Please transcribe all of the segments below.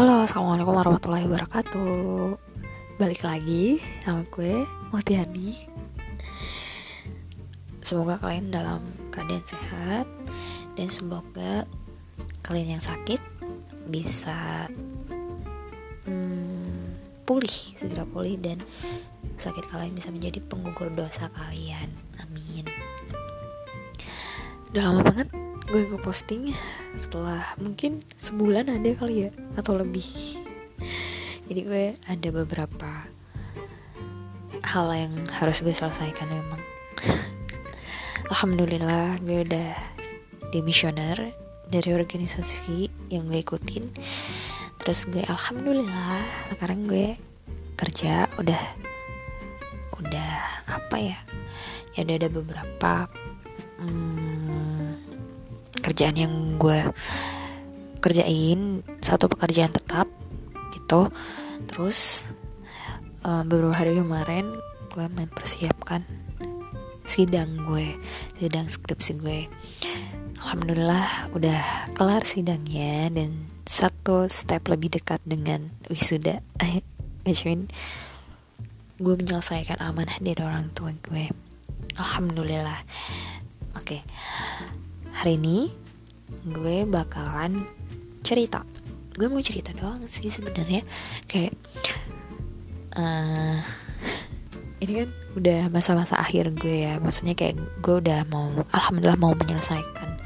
Halo, assalamualaikum warahmatullahi wabarakatuh. Balik lagi sama gue, Motiani. Semoga kalian dalam keadaan sehat dan semoga kalian yang sakit bisa hmm, pulih, segera pulih dan sakit kalian bisa menjadi penggugur dosa kalian. Amin. Udah lama banget gue ngeposting setelah mungkin sebulan ada kali ya atau lebih. Jadi gue ada beberapa hal yang harus gue selesaikan memang. Alhamdulillah gue udah demisioner dari organisasi yang gue ikutin. Terus gue alhamdulillah sekarang gue kerja udah udah apa ya? Ya udah ada beberapa hmm, kerjaan yang gue kerjain satu pekerjaan tetap gitu. Terus uh, beberapa hari kemarin gue mempersiapkan sidang gue sidang skripsi gue. Alhamdulillah udah kelar sidangnya dan satu step lebih dekat dengan wisuda. Which mean gue menyelesaikan amanah dari orang tua gue. Alhamdulillah. Oke. Okay hari ini gue bakalan cerita. Gue mau cerita doang sih sebenarnya. Kayak uh, ini kan udah masa-masa akhir gue ya. Maksudnya kayak gue udah mau alhamdulillah mau menyelesaikan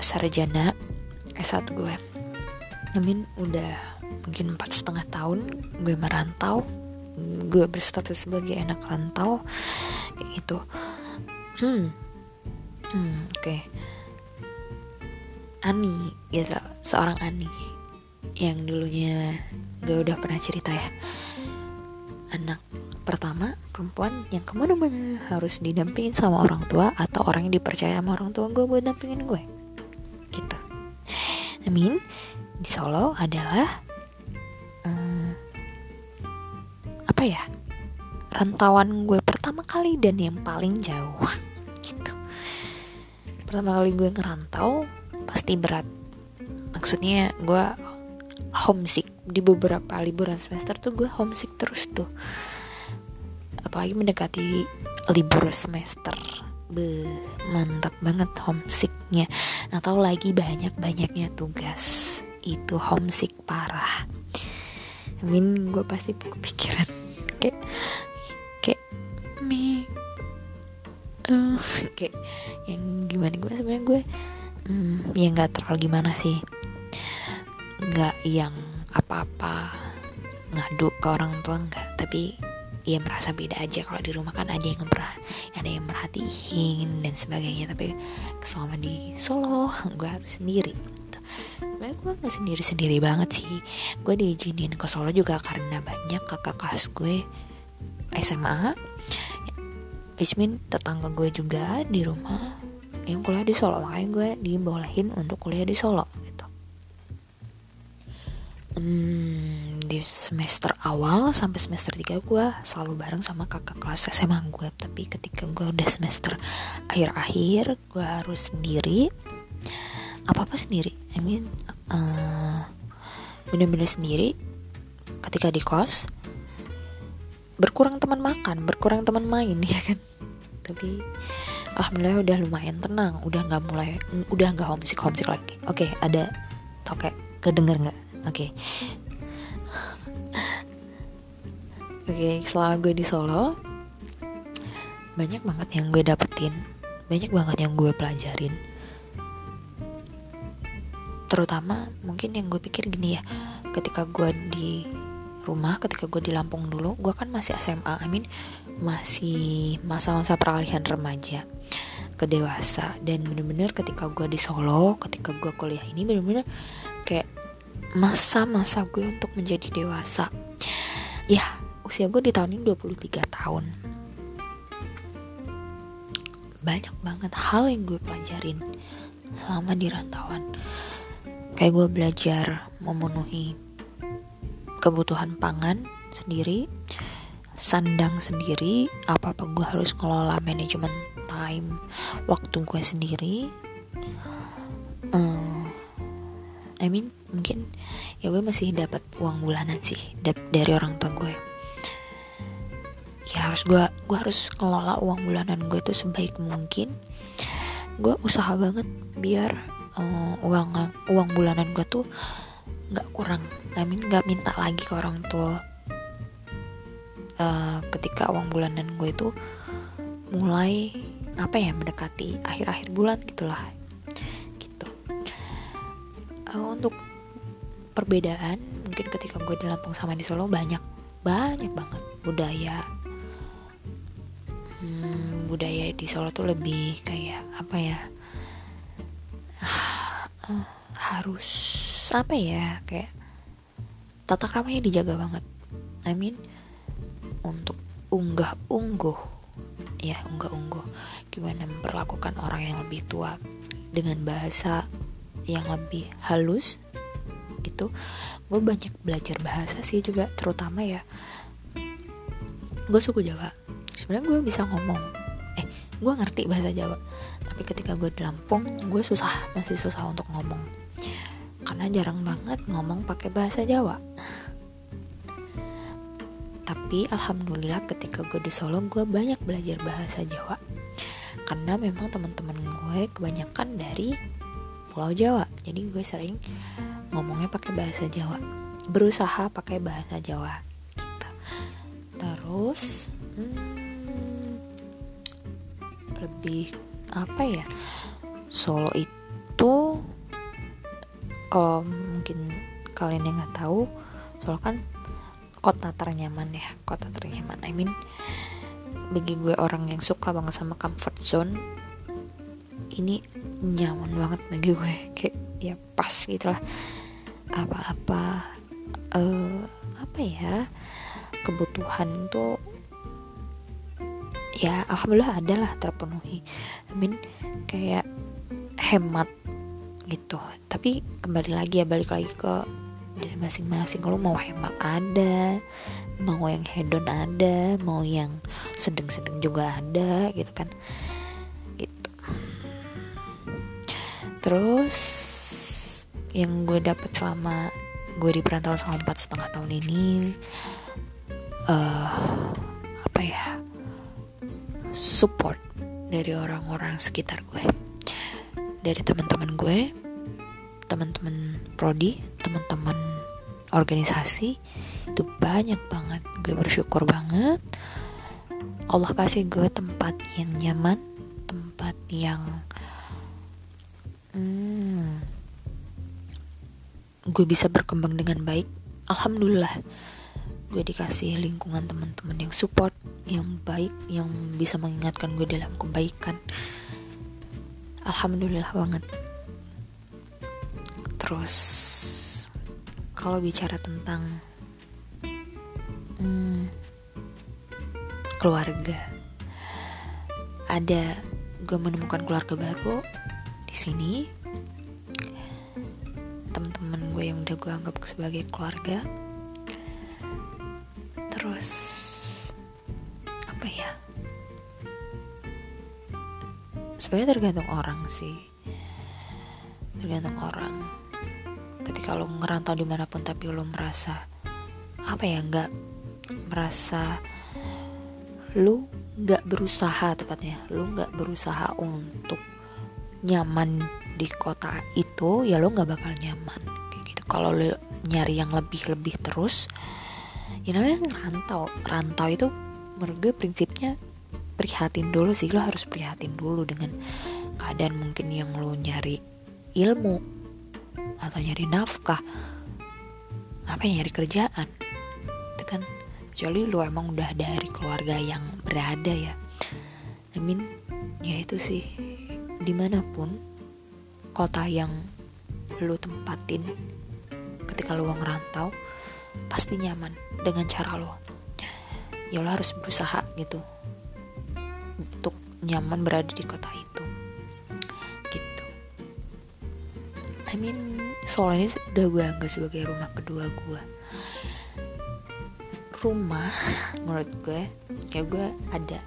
sarjana S1 gue. Amin udah mungkin empat setengah tahun gue merantau. Gue berstatus sebagai anak rantau. Kayak gitu. Hmm. Hmm, oke. Okay. Ani, gitu, seorang Ani yang dulunya gue udah pernah cerita ya. Anak pertama perempuan yang ke mana-mana harus didampingin sama orang tua atau orang yang dipercaya sama orang tua gue buat dampingin gue. Gitu. Amin di Solo adalah um, apa ya rantauan gue pertama kali dan yang paling jauh pertama kali gue ngerantau pasti berat maksudnya gue homesick. Di beberapa liburan semester tuh gue homesick terus tuh. Apalagi mendekati libur semester. Be, mantap banget homesicknya. Atau lagi banyak-banyaknya tugas. Itu homesick parah. I mean gue pasti kepikiran. Kayak kayak mi uh, kayak yang gimana gue sebenarnya gue hmm, ya nggak terlalu gimana sih. Nggak yang apa-apa ngadu ke orang tua nggak. Tapi ya merasa beda aja. Kalau di rumah kan ada yang ngeperah ada yang merhatiin dan sebagainya. Tapi selama di Solo gue harus sendiri. Sebenarnya gue nggak sendiri sendiri banget sih. Gue diizinin ke Solo juga karena banyak kakak kelas gue SMA Ismin tetangga gue juga di rumah yang kuliah di Solo. Makanya gue dibolehin untuk kuliah di Solo gitu. Hmm, di semester awal sampai semester 3 gue selalu bareng sama kakak kelas SMA gue. Tapi ketika gue udah semester akhir-akhir gue harus sendiri. Apa-apa sendiri? I mean uh, bener-bener sendiri ketika di kos. Berkurang teman makan berkurang teman main ya kan? Tapi alhamdulillah udah lumayan tenang udah nggak mulai udah nggak homesick homesick lagi. Oke okay, ada toke kedenger nggak? Oke. Okay. oke okay, selama gue di Solo banyak banget yang gue dapetin banyak banget yang gue pelajarin. Terutama mungkin yang gue pikir gini ya ketika gue di rumah ketika gue di Lampung dulu gue kan masih SMA I mean masih masa-masa peralihan remaja ke dewasa. Dan bener-bener ketika gue di Solo ketika gue kuliah ini bener-bener kayak masa-masa gue untuk menjadi dewasa. Ya usia gue di tahun ini 23 tahun. Banyak banget hal yang gue pelajarin selama di rantauan. Kayak gue belajar memenuhi kebutuhan pangan sendiri sandang sendiri apa apa gue harus ngelola manajemen time waktu gue sendiri uh, I mean mungkin ya gue masih dapat uang bulanan sih dari orang tua gue ya harus gue gue harus ngelola uang bulanan gue tuh sebaik mungkin. Gue usaha banget biar uh, uang uang bulanan gue tuh nggak kurang. I mean nggak minta lagi ke orang tua uh, ketika uang bulanan gue itu mulai apa ya mendekati akhir-akhir bulan gitulah. Gitu. Uh, untuk perbedaan mungkin ketika gue di Lampung sama di Solo banyak banyak banget budaya. Hmm, budaya di Solo tuh lebih kayak apa ya? Uh, harus apa ya? Kayak tata keramanya dijaga banget. I mean untuk unggah ungguh ya unggah ungguh gimana memperlakukan orang yang lebih tua dengan bahasa yang lebih halus gitu. Gue banyak belajar bahasa sih juga terutama ya gue suku Jawa. Sebenarnya gue bisa ngomong eh gue ngerti bahasa Jawa tapi ketika gue di Lampung gue susah masih susah untuk ngomong. Karena jarang banget ngomong pakai bahasa Jawa tapi alhamdulillah ketika gue di Solo gue banyak belajar bahasa Jawa. Karena memang teman-teman gue kebanyakan dari Pulau Jawa. Jadi gue sering ngomongnya pakai bahasa Jawa. Berusaha pakai bahasa Jawa gitu. terus hmm, lebih apa ya? Solo itu kalau mungkin kalian yang nggak tahu Solo kan kota ternyaman ya kota ternyaman. I mean bagi gue orang yang suka banget sama comfort zone ini nyaman banget bagi gue. Kayak ya pas gitulah apa-apa uh, apa ya kebutuhan tuh ya alhamdulillah adalah terpenuhi. I mean kayak hemat gitu. Tapi kembali lagi ya balik lagi ke dari masing-masing kalau mau hemat ada mau yang hedon ada mau yang sedang-sedang juga ada gitu kan. Terus yang gue dapet selama gue di perantauan selama empat setengah tahun ini uh, apa ya support dari orang-orang sekitar gue dari teman-teman gue teman-teman prodi teman-teman organisasi itu banyak banget. Gue bersyukur banget. Allah kasih gue tempat yang nyaman tempat yang hmm, gue bisa berkembang dengan baik. Alhamdulillah gue dikasih lingkungan teman-teman yang support yang baik yang bisa mengingatkan gue dalam kebaikan. Alhamdulillah banget terus kalau bicara tentang hmm, keluarga ada gue menemukan keluarga baru di sini. Teman-teman gue yang udah gue anggap sebagai keluarga. Terus apa ya? Sebenarnya tergantung orang sih. Tergantung orang lo ngerantau di mana pun tapi lo merasa apa ya nggak merasa lu nggak berusaha tepatnya lu nggak berusaha untuk nyaman di kota itu ya lo nggak bakal nyaman kayak gitu. Kalau lo nyari yang lebih lebih terus ya namanya rantau rantau itu menurut gue prinsipnya prihatin dulu sih lo harus prihatin dulu dengan keadaan mungkin yang lo nyari ilmu atau nyari nafkah. Apa yang nyari kerjaan? Itu kan kecuali lo emang udah dari keluarga yang berada ya. I mean ya itu sih. Di mana pun kota yang lu tempatin ketika lu ngerantau pasti nyaman dengan cara lo ya lo harus berusaha gitu untuk nyaman berada di kota itu I mean soal ini udah gue anggap sebagai rumah kedua gue rumah menurut gue ya gue ada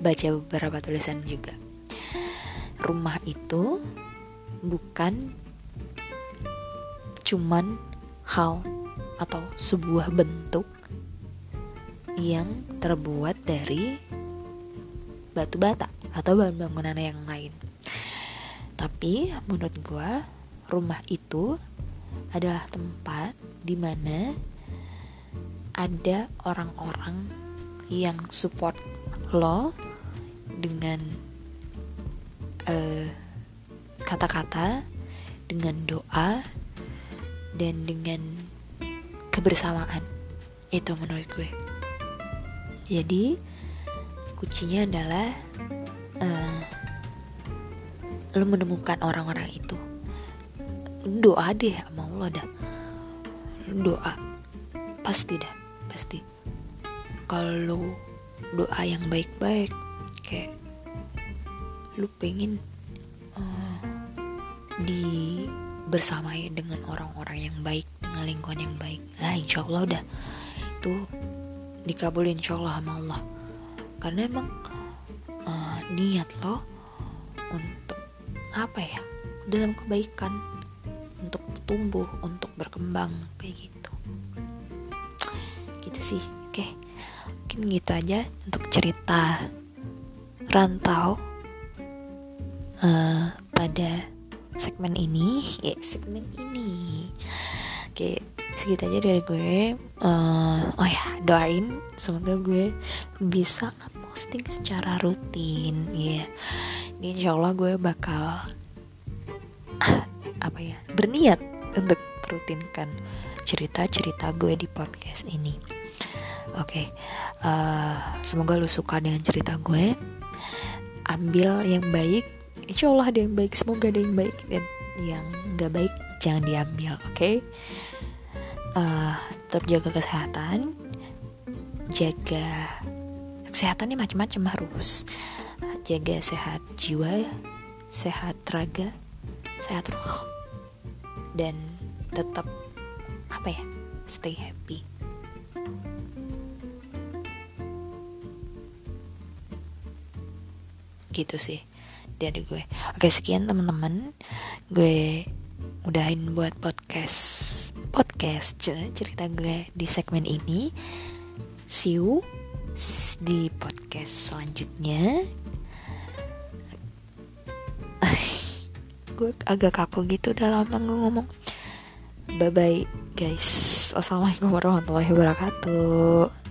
baca beberapa tulisan juga rumah itu bukan cuman hal atau sebuah bentuk yang terbuat dari batu bata atau bangunan yang lain. Tapi menurut gue rumah itu adalah tempat di mana ada orang-orang yang support lo dengan kata kata-kata, dengan doa, dan dengan kebersamaan. Itu menurut gue. Jadi kuncinya adalah uh, lo menemukan orang-orang itu. Doa deh sama Allah dah. Doa. Pasti dah, pasti. Kalau doa yang baik-baik kayak lu pengen uh, di bersamai dengan orang-orang yang baik dengan lingkungan yang baik. Lah insya Allah udah itu dikabulin insya Allah sama Allah. Karena emang uh, niat lo untuk apa ya dalam kebaikan tumbuh untuk berkembang kayak gitu. Gitu sih. Oke mungkin gitu aja untuk cerita rantau uh, pada segmen ini. Ya segmen ini. Oke segitu aja dari gue. Uh, oh ya doain semoga gue bisa posting secara rutin. Ya yeah. ini insya Allah gue bakal apa ya berniat untuk rutinkan cerita-cerita gue di podcast ini. Oke okay. uh, eh, semoga lu suka dengan cerita gue. Ambil yang baik. Insya Allah ada yang baik semoga ada yang baik. Dan yang gak baik jangan diambil oke? Okay? uh, eh, tetap jaga kesehatan. Jaga kesehatannya macam-macam harus jaga sehat jiwa sehat raga sehat ruh dan tetap apa ya stay happy. Gitu sih dari gue. Oke sekian teman-teman. Gue udahin buat podcast podcast cerita gue di segmen ini. See you di podcast selanjutnya gue agak kaku gitu udah lama ngomong bye bye guys. Assalamualaikum warahmatullahi wabarakatuh